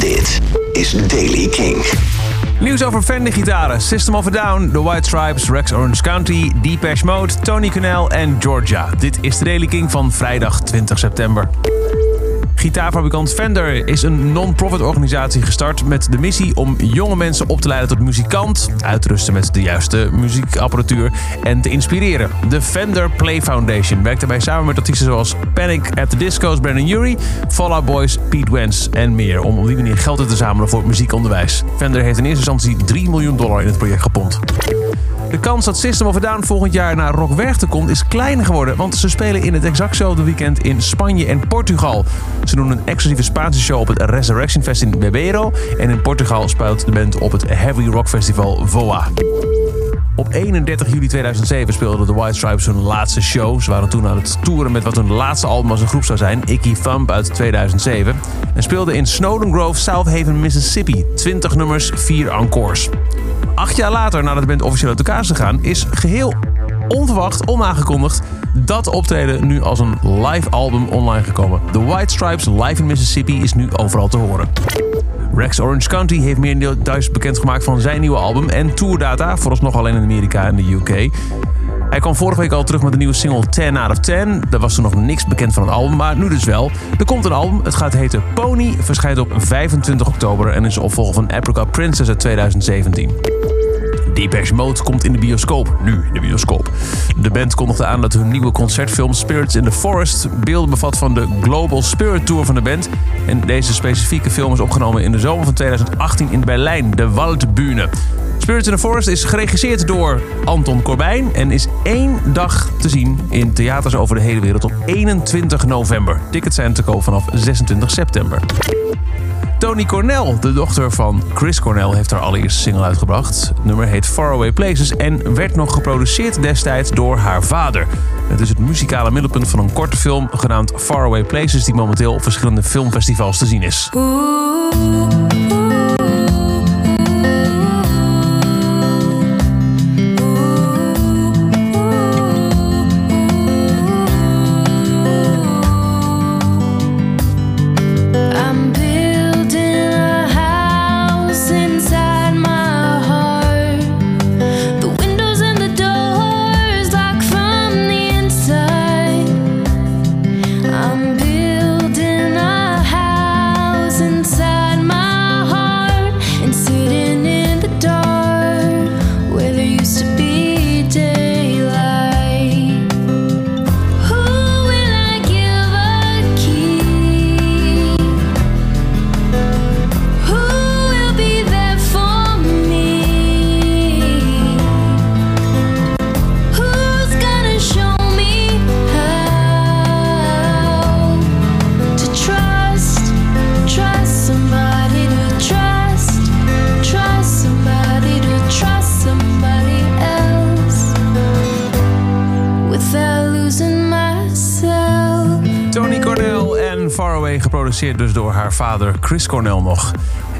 Dit is Daily King. Nieuws over Fender gitaren, System of a Down, The White Stripes, Rex Orange County, Depeche Mode, Tony Connell en Georgia. Dit is de Daily King van vrijdag 20 september. Gitaarfabrikant Fender is een non-profit organisatie gestart met de missie om jonge mensen op te leiden tot muzikant, uitrusten met de juiste muziekapparatuur en te inspireren. De Fender Play Foundation werkt daarbij samen met artiesten zoals Panic at the Disco's Brandon Urie, Fall Out Boys, Pete Wentz en meer om op die manier geld te zamelen voor muziekonderwijs. Fender heeft in eerste instantie 3 miljoen dollar in het project gepompt. De kans dat System of a Down volgend jaar naar Rock Werchter komt is kleiner geworden, want ze spelen in het exactzelfde weekend in Spanje en Portugal. Ze doen een exclusieve Spaanse show op het Resurrection Fest in Bebeiro en in Portugal speelt de band op het Heavy Rock Festival VOA. Op 31 juli 2007 speelden de White Stripes hun laatste show. Ze waren toen aan het toeren met wat hun laatste album als een groep zou zijn, Icky Thump uit 2007. En speelden in Snowden Grove, South Haven, Mississippi. 20 nummers, 4 encores. Acht jaar later, nadat de band officieel uit elkaar is gegaan, is geheel onverwacht, onaangekondigd, dat optreden nu als een live album online gekomen. The White Stripes Live in Mississippi is nu overal te horen. Rex Orange County heeft meer duizend bekendgemaakt van zijn nieuwe album en tourdata, vooralsnog alleen in Amerika en de UK. Hij kwam vorige week al terug met de nieuwe single 10 out of 10. Er was toen nog niks bekend van het album, maar nu dus wel. Er komt een album, het gaat heten Pony, verschijnt op 25 oktober en is opvolger van Apricot Princess uit 2017. Depeche Mode komt in de bioscoop. Nu in de bioscoop. De band kondigde aan dat hun nieuwe concertfilm Spirits in the Forest beelden bevat van de Global Spirit Tour van de band. En deze specifieke film is opgenomen in de zomer van 2018 in Berlijn, de Waldbühne. Spirits in the Forest is geregisseerd door Anton Corbijn en is één dag te zien in theaters over de hele wereld op 21 november. Tickets zijn te koop vanaf 26 september. Tony Cornell, de dochter van Chris Cornell, heeft haar allereerste single uitgebracht. Het nummer heet Faraway Places en werd nog geproduceerd destijds door haar vader. Het is het muzikale middelpunt van een korte film genaamd Faraway Places, die momenteel op verschillende filmfestivals te zien is. Faraway, geproduceerd dus door haar vader Chris Cornell nog.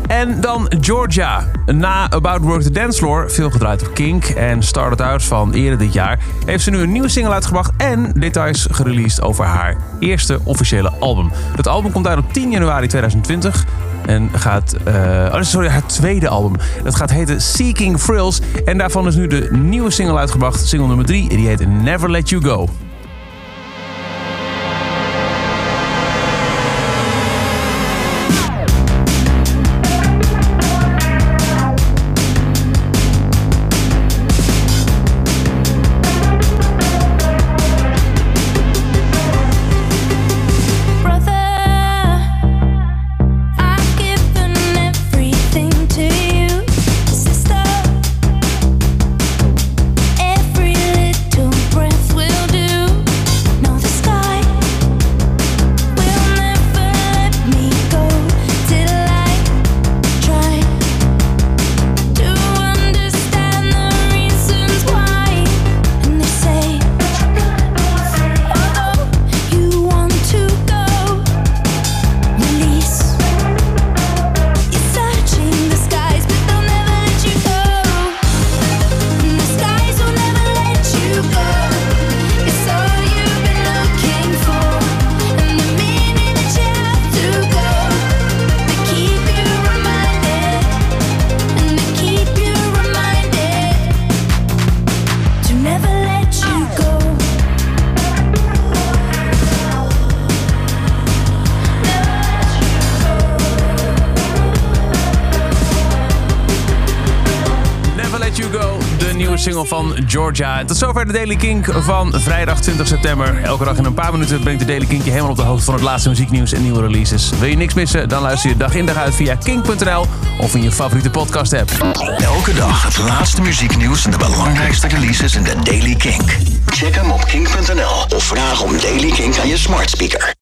En dan Georgia. Na About Work the Dance Floor, veel gedraaid op Kink en Started Out van eerder dit jaar, heeft ze nu een nieuwe single uitgebracht en details gereleased over haar eerste officiële album. Het album komt uit op 10 januari 2020 en gaat. Uh, oh, sorry, haar tweede album. Dat gaat heten Seeking Thrills. En daarvan is nu de nieuwe single uitgebracht, single nummer 3. Die heet Never Let You Go. Single van Georgia. Tot zover de Daily Kink van vrijdag 20 september. Elke dag in een paar minuten brengt de Daily Kink je helemaal op de hoogte van het laatste muzieknieuws en nieuwe releases. Wil je niks missen? Dan luister je dag in dag uit via kink.nl of in je favoriete podcast app. Elke dag het laatste muzieknieuws en de belangrijkste releases in de Daily Kink. Check hem op kink.nl of vraag om Daily Kink aan je smart speaker.